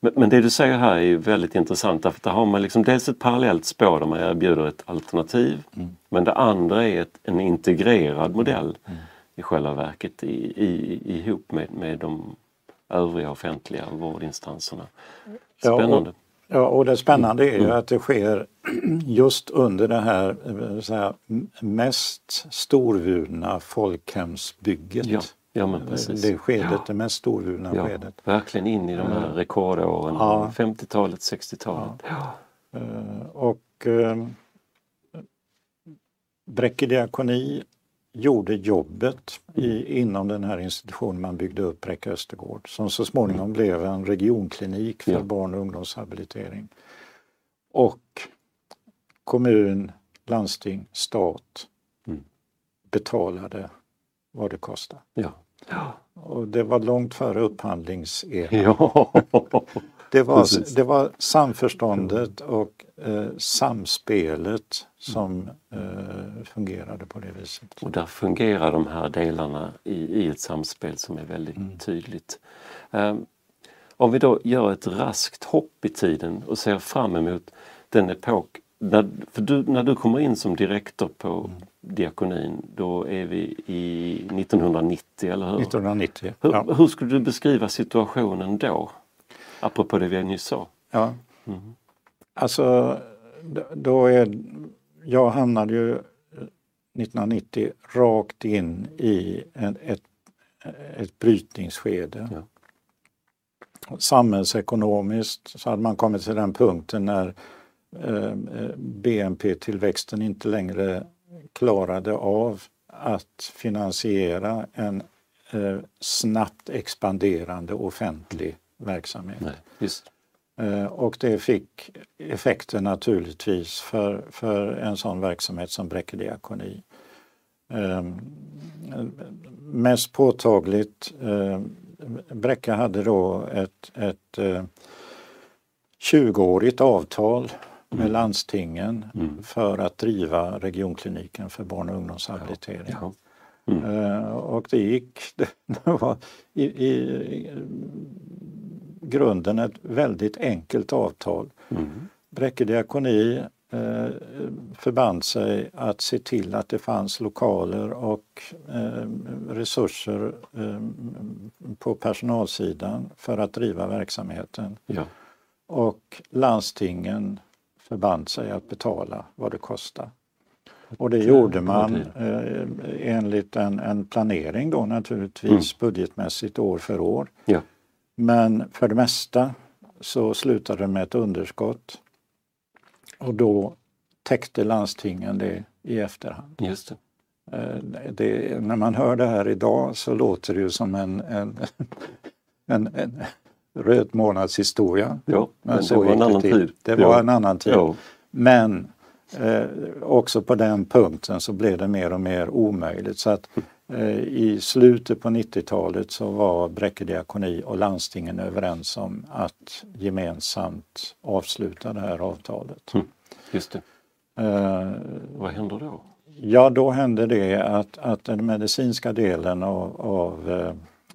Men, men det du säger här är ju väldigt intressant därför att där har man liksom dels ett parallellt spår där man erbjuder ett alternativ men det andra är ett, en integrerad modell i själva verket i, i, ihop med, med de övriga offentliga vårdinstanserna. Spännande. Ja, och det spännande är ju Mm. att det sker just under det här eh, här, mest storvulna folkhemsbygget. Ja, ja men precis. Det skedet, Ja. det mest storvulna Ja, skedet. verkligen in i de här rekordåren, Ja. 50-talet, 60-talet. Ja. Eh, Och eh, Bräcke diakoni gjorde jobbet i, inom den här institutionen man byggde upp, Bräcke Östergård, som så småningom blev en regionklinik för Ja. barn och ungdomshabilitering. Och kommun, landsting, stat Mm. betalade vad det kostade. Ja. Ja. Och det var långt före upphandlingseran. ja. Det var, Precis. det var samförståndet och eh, samspelet som eh, fungerade på det viset. Och där fungerar de här delarna i, i ett samspel som är väldigt Mm. tydligt. Ehm, om vi då gör ett raskt hopp i tiden och ser fram emot den epok när, du, när du kommer in som direktor på Mm. diakonin då är vi i 1990, eller hur? 1990. Hur, Ja. hur skulle du beskriva situationen då? Apropå det vi nyss sa. Ja. Mm. Alltså, då är, jag hamnade ju 1990 rakt in i en, ett, ett brytningsskede. Ja. Samhällsekonomiskt så hade man kommit till den punkten när eh, BNP-tillväxten inte längre klarade av att finansiera en eh, snabbt expanderande offentlig verksamhet. Nej. Eh, Och det fick effekter naturligtvis för, för en sån verksamhet som Bräcke diakoni. Eh, mest påtagligt, eh, Bräcke hade då ett, ett eh, 20-årigt avtal med landstingen Mm. för att driva regionkliniken för barn och ungdomshabilitering. Ja. Eh, och det gick, det var i, i grunden ett väldigt enkelt avtal. Mm. Bräcke diakoni eh, förband sig att se till att det fanns lokaler och eh, resurser eh, på personalsidan för att driva verksamheten. Ja. Och landstingen förband sig att betala vad det kostar. Och det gjorde man eh, enligt en, en planering då naturligtvis budgetmässigt år för år. Ja. Men för det mesta så slutade det med ett underskott. Och då täckte landstingen det i efterhand. Just det. Eh, det, när man hör det här idag så låter det ju som en, en, en, en röd månadshistoria. Ja, men, det så var en annan till. tid. Det var ja. en annan tid. Ja. Men eh, också på den punkten så blev det mer och mer omöjligt. Så att i slutet på 90-talet så var Bräcke diakoni och landstingen överens om att gemensamt avsluta det här avtalet. Just det. Eh, Vad händer då? Ja, då hände det att, att den medicinska delen av, av eh,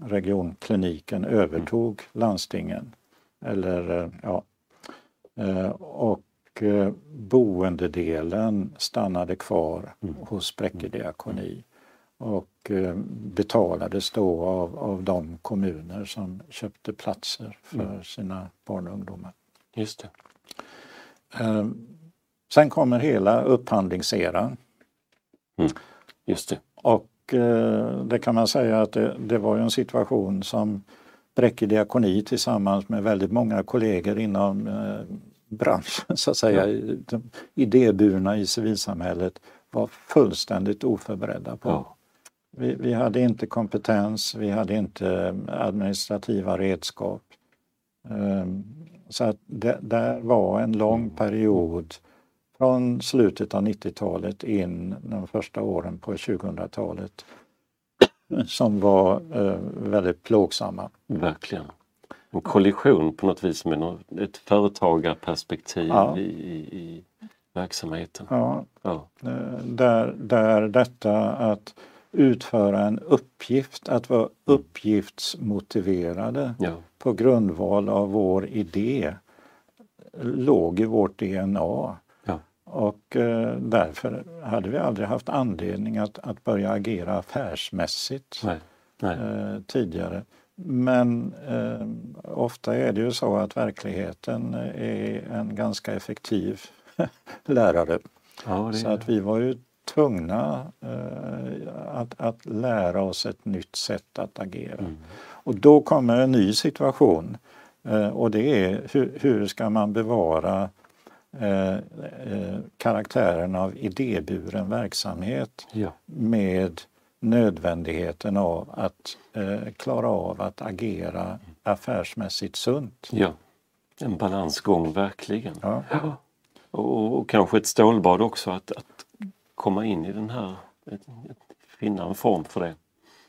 regionkliniken övertog landstingen. Eller, eh, ja. Eh, och boendedelen stannade kvar mm. hos Bräcke diakoni och betalades då av, av de kommuner som köpte platser för mm. sina barn och ungdomar. Just det. Sen kommer hela upphandlingseran. Mm. Just det. Och eh, det kan man säga att det, det var en situation som Bräcke diakoni tillsammans med väldigt många kollegor inom eh, branschen, så att säga, ja. de idéburna i civilsamhället var fullständigt oförberedda på. Ja. Vi, vi, hade inte kompetens, vi hade inte administrativa redskap. Um, så att det där var en lång mm. period från slutet av 90-talet in de första åren på 2000-talet som var eh, väldigt plågsamma. Verkligen. En kollision på något vis med ett företagarperspektiv ja. i, i, i, verksamheten. Ja, ja. Eh, där, där detta att utföra en uppgift, att vara uppgiftsmotiverade ja. på grundval av vår idé låg i vårt DNA. Och eh, därför hade vi aldrig haft anledning att, att börja agera affärsmässigt nej, nej. Eh, tidigare. Men eh, ofta är det ju så att verkligheten är en ganska effektiv lärare. Ja, så att vi var ju tvungna eh, att, att lära oss ett nytt sätt att agera. Mm. Och då kommer en ny situation eh, och det är hur, hur ska man bevara Eh, eh, karaktären av idéburen verksamhet ja. med nödvändigheten av att eh, klara av att agera affärsmässigt sunt. Ja, en balansgång verkligen. Ja. ja. Och, och, kanske ett stålbad också att, att komma in i den här, finna en form för det.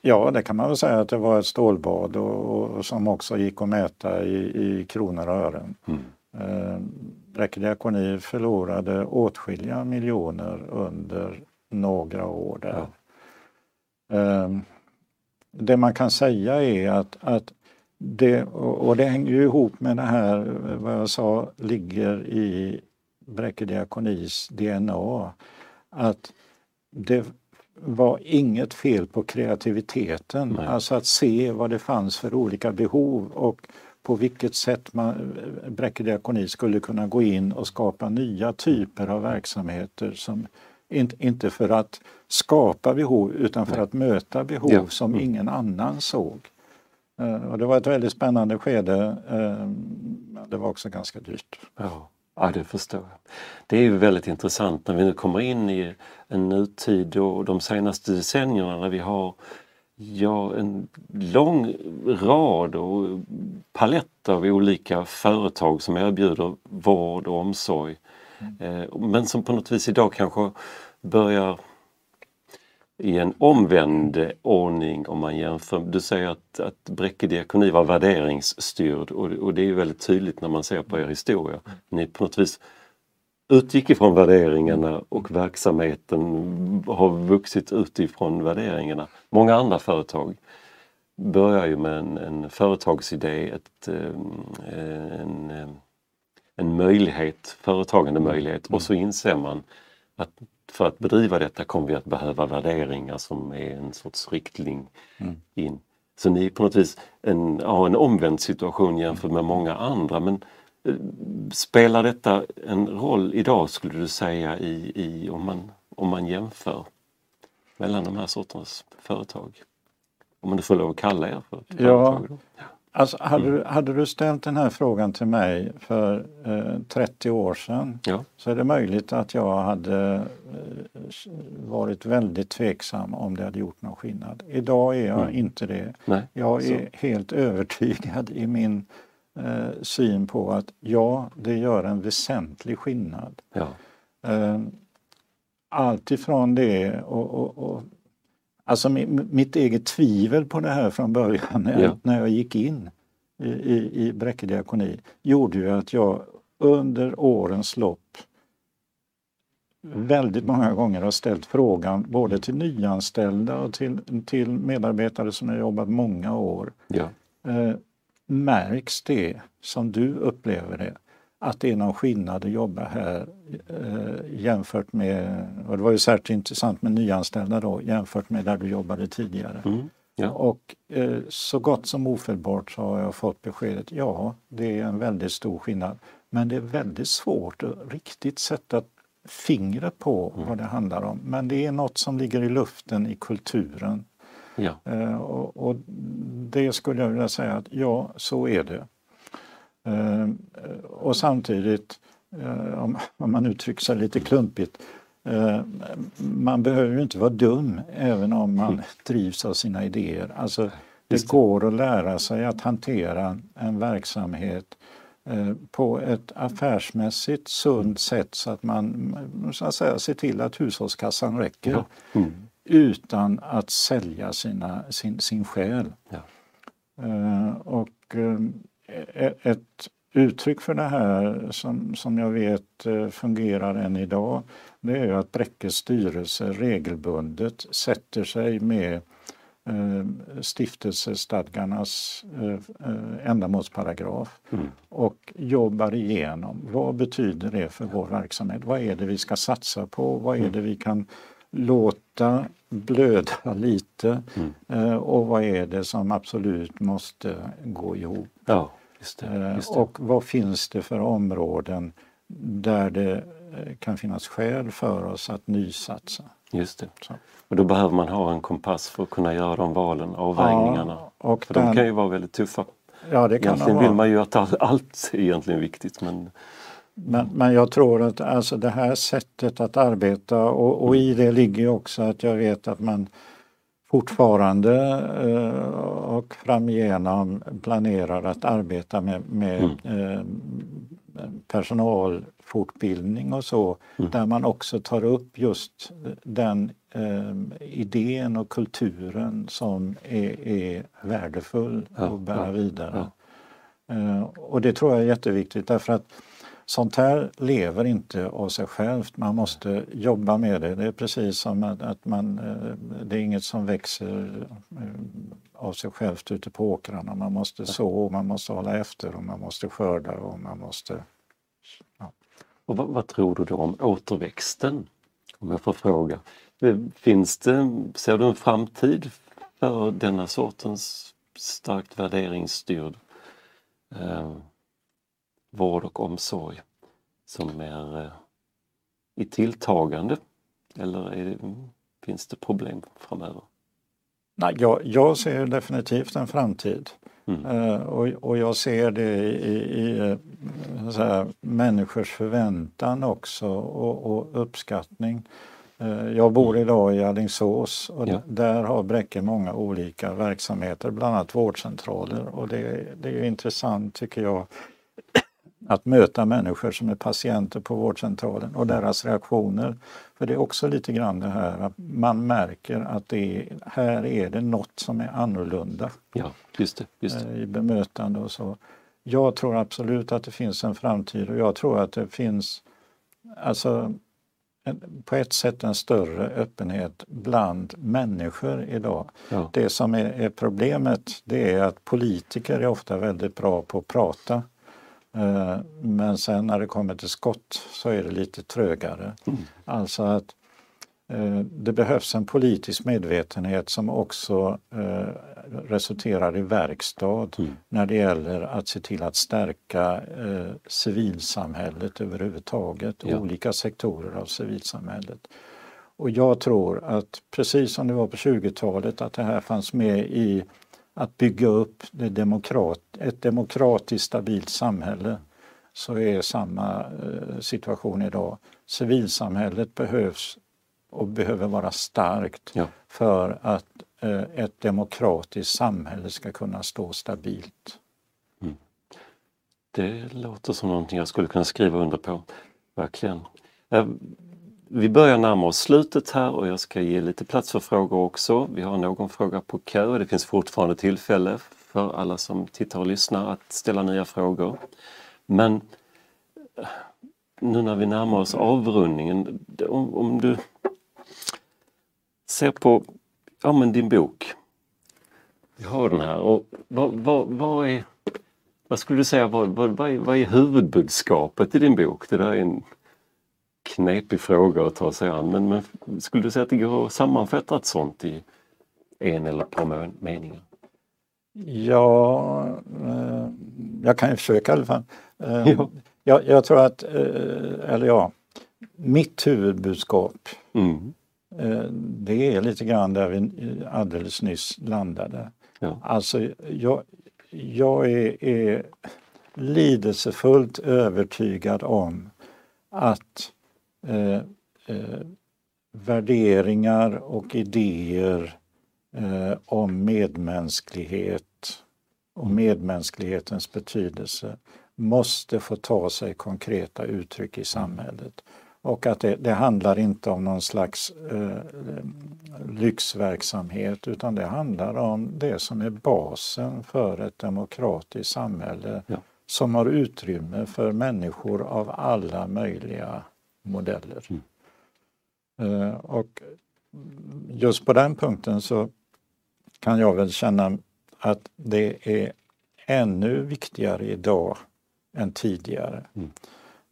Ja, det kan man väl säga att det var ett stålbad och, och som också gick att mäta i, i kronor och ören. Mm. Eh, Bräcke diakoni förlorade åtskilliga miljoner under några år där. Ja. Eh, det man kan säga är att, att det, och det hänger ju ihop med det här, vad jag sa, ligger i Bräcke diakonis DNA. Att det var inget fel på kreativiteten, Nej. alltså att se vad det fanns för olika behov och på vilket sätt man, Bräcke diakoni skulle kunna gå in och skapa nya typer av verksamheter som inte för att skapa behov utan för att möta behov ja. som mm. ingen annan såg. Eh, och det var ett väldigt spännande skede. Eh, det var också ganska dyrt. Ja. Ja, det förstår jag. Det är ju väldigt intressant när vi nu kommer in i en nutid och de senaste decennierna när vi har ja, en lång rad och palett av olika företag som erbjuder vård och omsorg. Mm. Men som på något vis idag kanske börjar i en omvänd ordning om man jämför. Du säger att, att Bräcke diakoni var värderingsstyrd och, och det är väldigt tydligt när man ser på er historia. Ni på något vis utgick ifrån värderingarna och verksamheten har vuxit utifrån värderingarna. Många andra företag börjar ju med en, en företagsidé, ett, eh, en, en möjlighet, företagande möjlighet och så inser man att för att bedriva detta kommer vi att behöva värderingar som är en sorts riktling mm. in. Så ni är på något vis en, har en omvänd situation jämfört med många andra men Spelar detta en roll idag skulle du säga i, i om, man, om man jämför mellan de här sortens företag? Om man nu får lov att kalla er för företag? Ja. Alltså, hade, mm. du, hade du ställt den här frågan till mig för eh, 30 år sedan ja. så är det möjligt att jag hade eh, varit väldigt tveksam om det hade gjort någon skillnad. Idag är jag mm. inte det. Nej, jag är så. helt övertygad i min eh, syn på att ja, det gör en väsentlig skillnad. Ja. Eh, allt ifrån det och, och, och Alltså mitt eget tvivel på det här från början när jag, ja. när jag gick in i, i, i Bräcke diakoni gjorde ju att jag under årens lopp väldigt många gånger har ställt frågan både till nyanställda och till, till medarbetare som har jobbat många år. Ja. Eh, märks det som du upplever det? Att det är någon skillnad att jobba här eh, jämfört med, och det var ju särskilt intressant med nyanställda då, jämfört med där du jobbade tidigare. Mm. Ja. Och eh, så gott som ofelbart så har jag fått beskedet, ja det är en väldigt stor skillnad. Men det är väldigt svårt att riktigt sätta fingret på Mm. vad det handlar om. Men det är något som ligger i luften i kulturen. Ja. Eh, och, och det skulle jag vilja säga att ja, så är det. Eh, och samtidigt, eh, om, man uttrycker sig lite klumpigt, eh, man behöver ju inte vara dum även om man drivs av sina idéer. Alltså, det går att lära sig att hantera en verksamhet eh, på ett affärsmässigt sunt sätt så att man så att säga, ser till att hushållskassan räcker Ja. Mm. utan att sälja sina, sin, sin själ. Ja. Och eh, e- ett uttryck för det här som, som jag vet eh, fungerar än idag det är att Bräckes styrelse regelbundet sätter sig med eh, stiftelsestadgarnas eh, ändamålsparagraf Mm. och jobbar igenom vad betyder det för vår verksamhet? Vad är det vi ska satsa på? Vad är det vi kan låta blöda lite Mm. eh, och vad är det som absolut måste gå ihop? ja, just det. Eh, Just det. Och vad finns det för områden där det eh, kan finnas skäl för oss att nysatsa? Just det. Så. Och då behöver man ha en kompass för att kunna göra de valen, avvägningarna. Ja, och För de den- kan ju vara väldigt tuffa. Ja, det kan de Egentligen vill vara. man ju att all, allt är egentligen viktigt men Men, men jag tror att alltså det här sättet att arbeta och, och i det ligger också att jag vet att man fortfarande eh, och framigenom planerar att arbeta med, med eh, personalfortbildning och så där man också tar upp just den eh, idén och kulturen som är, är värdefull Ja, att bära ja, vidare. Eh, Och det tror jag är jätteviktigt därför att sånt här lever inte av sig självt. Man måste jobba med det. Det är precis som att, att man, eh, det är inget som växer eh, av sig självt ute på åkrarna. Man måste så, man måste hålla efter och man måste skörda och man måste... Och vad, vad tror du då om återväxten? Om jag får fråga. Eh, Finns det, ser du en framtid för denna sortens starkt värderingsstyrd eh, vård och omsorg som är eh, i tilltagande? Eller det, finns det problem framöver? Nej, jag, jag ser definitivt en framtid. Mm. Eh, och, och jag ser det i, i eh, här, människors förväntan också och, och uppskattning. Eh, jag bor idag i Alingsås och Ja. där har Bräcke många olika verksamheter, bland annat vårdcentraler. Och det, det är intressant tycker jag att möta människor som är patienter på vårdcentralen och deras reaktioner. För det är också lite grann det här att man märker att det är, här är det något som är annorlunda Ja, just det. Just det. eh, i bemötande och så. Jag tror absolut att det finns en framtid och jag tror att det finns alltså en, på ett sätt en större öppenhet bland människor idag. Ja. Det som är, är problemet det är att politiker är ofta väldigt bra på att prata. Eh, Men sen när det kommer till skott så är det lite trögare. Alltså att eh, det behövs en politisk medvetenhet som också eh, resulterar i verkstad när det gäller att se till att stärka civilsamhället överhuvudtaget, Ja. olika sektorer av civilsamhället. Och jag tror att precis som det var på 20-talet att det här fanns med i att bygga upp demokrat, ett demokratiskt stabilt samhälle så är samma eh, situation idag. Civilsamhället behövs och behöver vara starkt Ja. för att eh, ett demokratiskt samhälle ska kunna stå stabilt. Det låter som någonting jag skulle kunna skriva under på. Verkligen. Vi börjar närma oss slutet här och jag ska ge lite plats för frågor också. Vi har någon fråga på kö och det finns fortfarande tillfälle för alla som tittar och lyssnar att ställa nya frågor. Men eh, nu när vi närmar oss avrundningen, om, om du ser på ja, men din bok. Vi har den här och vad, vad, vad är vad skulle du säga, vad, vad, vad, är, vad är huvudbudskapet i din bok? Det där är en knepig fråga att ta sig an men, men skulle du säga att det går att sammanfatta ett sånt i en eller ett par meningar? Ja, eh, jag kan ju försöka i alla fall. Eh, ja. Jag, jag, tror att, eh, eller ja, mitt huvudbudskap mm. det är lite grann där vi alldeles nyss landade. Ja. Alltså, jag, jag är, är lidelsefullt övertygad om att eh, eh, värderingar och idéer eh, om medmänsklighet och medmänsklighetens betydelse måste få ta sig konkreta uttryck i samhället. Och att det, det handlar inte om någon slags eh, lyxverksamhet utan det handlar om det som är basen för ett demokratiskt samhälle ja. som har utrymme för människor av alla möjliga modeller. Mm. Eh, och just på den punkten så kan jag väl känna att det är ännu viktigare idag än tidigare. Mm.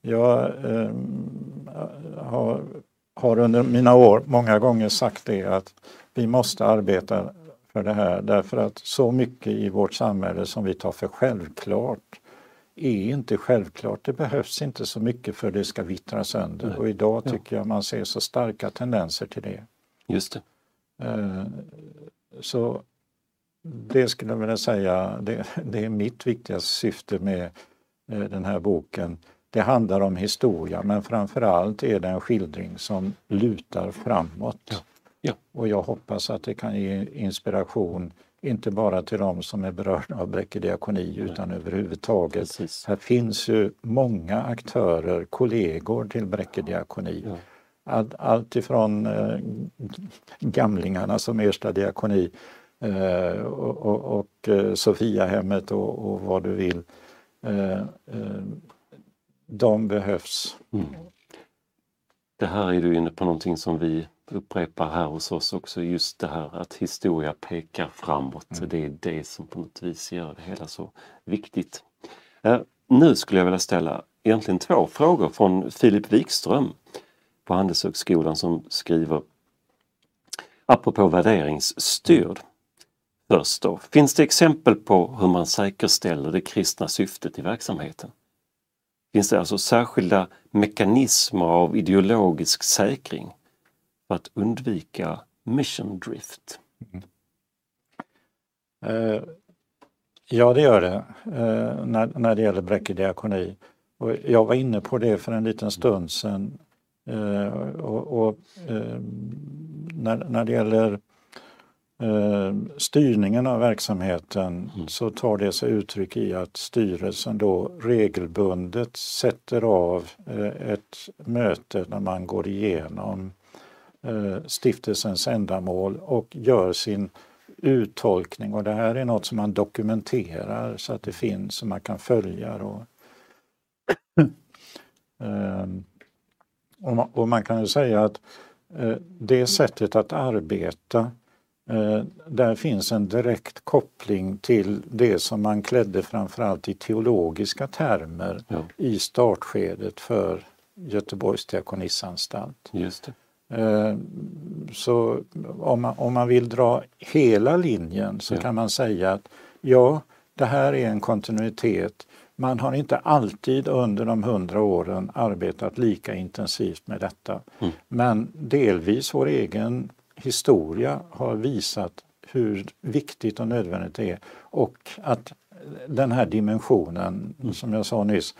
Jag eh, har, har, under mina år många gånger sagt det att vi måste arbeta för det här därför att så mycket i vårt samhälle som vi tar för självklart är inte självklart. Det behövs inte så mycket för det ska vittra sönder Nej. och idag tycker ja. jag man ser så starka tendenser till det. Just det. Eh, så det skulle jag vilja säga, det, det är mitt viktigaste syfte med eh, den här boken. Det handlar om historia men framförallt är det en skildring som lutar framåt. Ja. Ja. Och jag hoppas att det kan ge inspiration inte bara till de som är berörda av Bräcke diakoni utan överhuvudtaget. Precis. Här finns ju många aktörer, kollegor till Bräcke diakoni. Ja. Allt, allt ifrån eh, gamlingarna som Ersta diakoni eh, och, och, och eh, Sofiahemmet och, och vad du vill. Eh, eh, de behövs. Mm. Det här är du inne på någonting som vi upprepar här hos oss också, just det här att historia pekar framåt. Mm. Det är det som på något vis gör det hela så viktigt. Eh, nu skulle jag vilja ställa egentligen två frågor från Filip Wikström på Handelshögskolan som skriver apropå värderingsstyrd. Först då, finns det exempel på hur man säkerställer det kristna syftet i verksamheten? finns det alltså särskilda mekanismer av ideologisk säkring för att undvika mission drift. Mm. Uh, ja, det gör det uh, när, när det gäller Bräcke diakoni. Och jag var inne på det för en liten stund sedan. Uh, och, och när, när det gäller Eh, styrningen av verksamheten mm. så tar det sig uttryck i att styrelsen då regelbundet sätter av eh, ett möte när man går igenom eh, stiftelsens ändamål och gör sin uttolkning och det här är något som man dokumenterar så att det finns och man kan följa. Och, och man kan ju säga att det sättet att arbeta Eh, där finns en direkt koppling till det som man klädde framförallt i teologiska termer ja. i startskedet för Göteborgs diakonissanstalt. Just det. Eh, så om man, om man vill dra hela linjen så ja. kan man säga att ja, det här är en kontinuitet. Man har inte alltid under de hundra åren arbetat lika intensivt med detta. Mm. Men delvis vår egen historia har visat hur viktigt och nödvändigt det är och att den här dimensionen, mm. som jag sa nyss,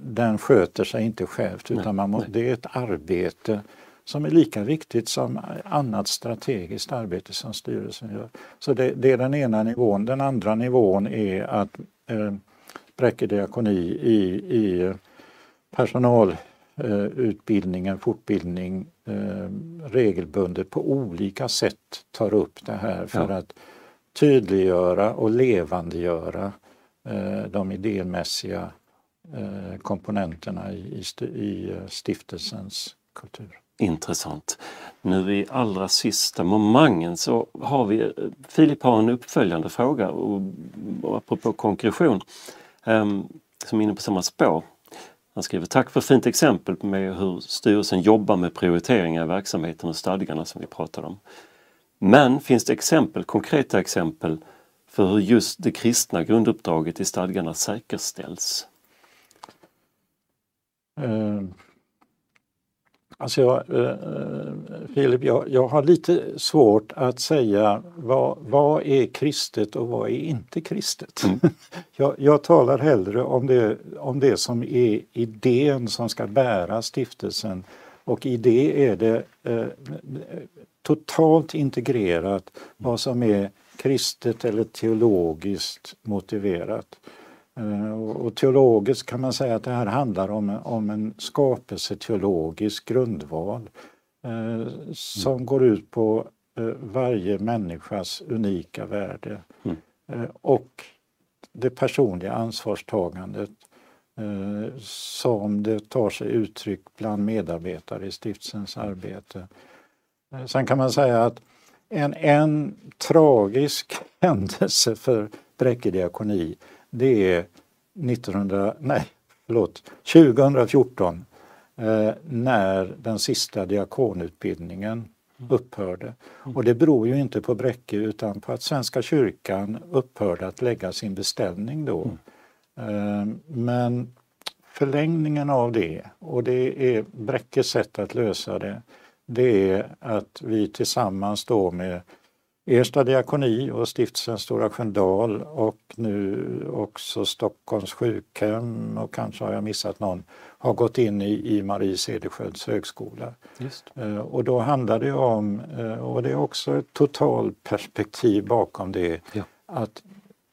den sköter sig inte självt utan man må, det är ett arbete som är lika viktigt som annat strategiskt arbete som styrelsen gör. Så det, det är den ena nivån. Den andra nivån är att eh, Bräcke diakoni i, i personalutbildningen, eh, fortbildning eh, regelbundet på olika sätt tar upp det här för ja. att tydliggöra och levandegöra eh, de idémässiga eh, komponenterna i, i, i eh, stiftelsens kultur. Intressant. Nu i allra sista momangen så har vi, eh, Filip har en uppföljande fråga och, och apropå konkretion um, som är inne på samma spår. Han skriver Tack för fint exempel med hur styrelsen jobbar med prioriteringar i verksamheten och stadgarna som vi pratade om. Men finns det exempel, konkreta exempel för hur just det kristna grunduppdraget i stadgarna säkerställs? Uh, alltså jag, uh, Filip, jag, jag, har lite svårt att säga vad, vad är kristet och vad är inte kristet. Mm. jag, jag, talar hellre om det, om det som är idén som ska bära stiftelsen och i det är det uh, totalt integrerat vad som är kristet eller teologiskt motiverat. Eh, och teologiskt kan man säga att det här handlar om, om en skapelseteologisk grundval eh, som mm. går ut på eh, varje människas unika värde mm. eh, och det personliga ansvarstagandet eh, som det tar sig uttryck bland medarbetare i stiftelsens arbete. Sen kan man säga att en, en tragisk händelse för Bräcke diakoni det är 1900, nej, förlåt, 2014 eh, när den sista diakonutbildningen upphörde. Och det beror ju inte på Bräcke utan på att Svenska kyrkan upphörde att lägga sin beställning då. Eh, men förlängningen av det, och det är Bräckes sätt att lösa det, det är att vi tillsammans då med Ersta diakoni och stiftelsen Stora Sköndal och nu också Stockholms sjukhem och kanske har jag missat någon, har gått in i, i Marie Cederschiölds högskola. Uh, och då handlar det om, uh, och det är också ett totalperspektiv bakom det, ja. att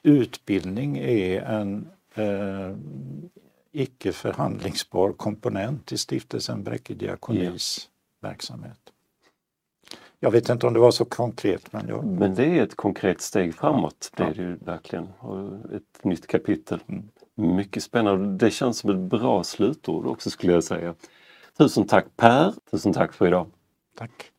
utbildning är en uh, icke förhandlingsbar komponent i stiftelsen Bräcke diakonis. Verksamhet. Jag vet inte om det var så konkret. Men, jag... men det är ett konkret steg framåt. Det är det ju verkligen. Och ett nytt kapitel. Mm. Mycket spännande. Det känns som ett bra slutord också skulle jag säga. Tusen tack Per! Tusen tack för idag! Tack!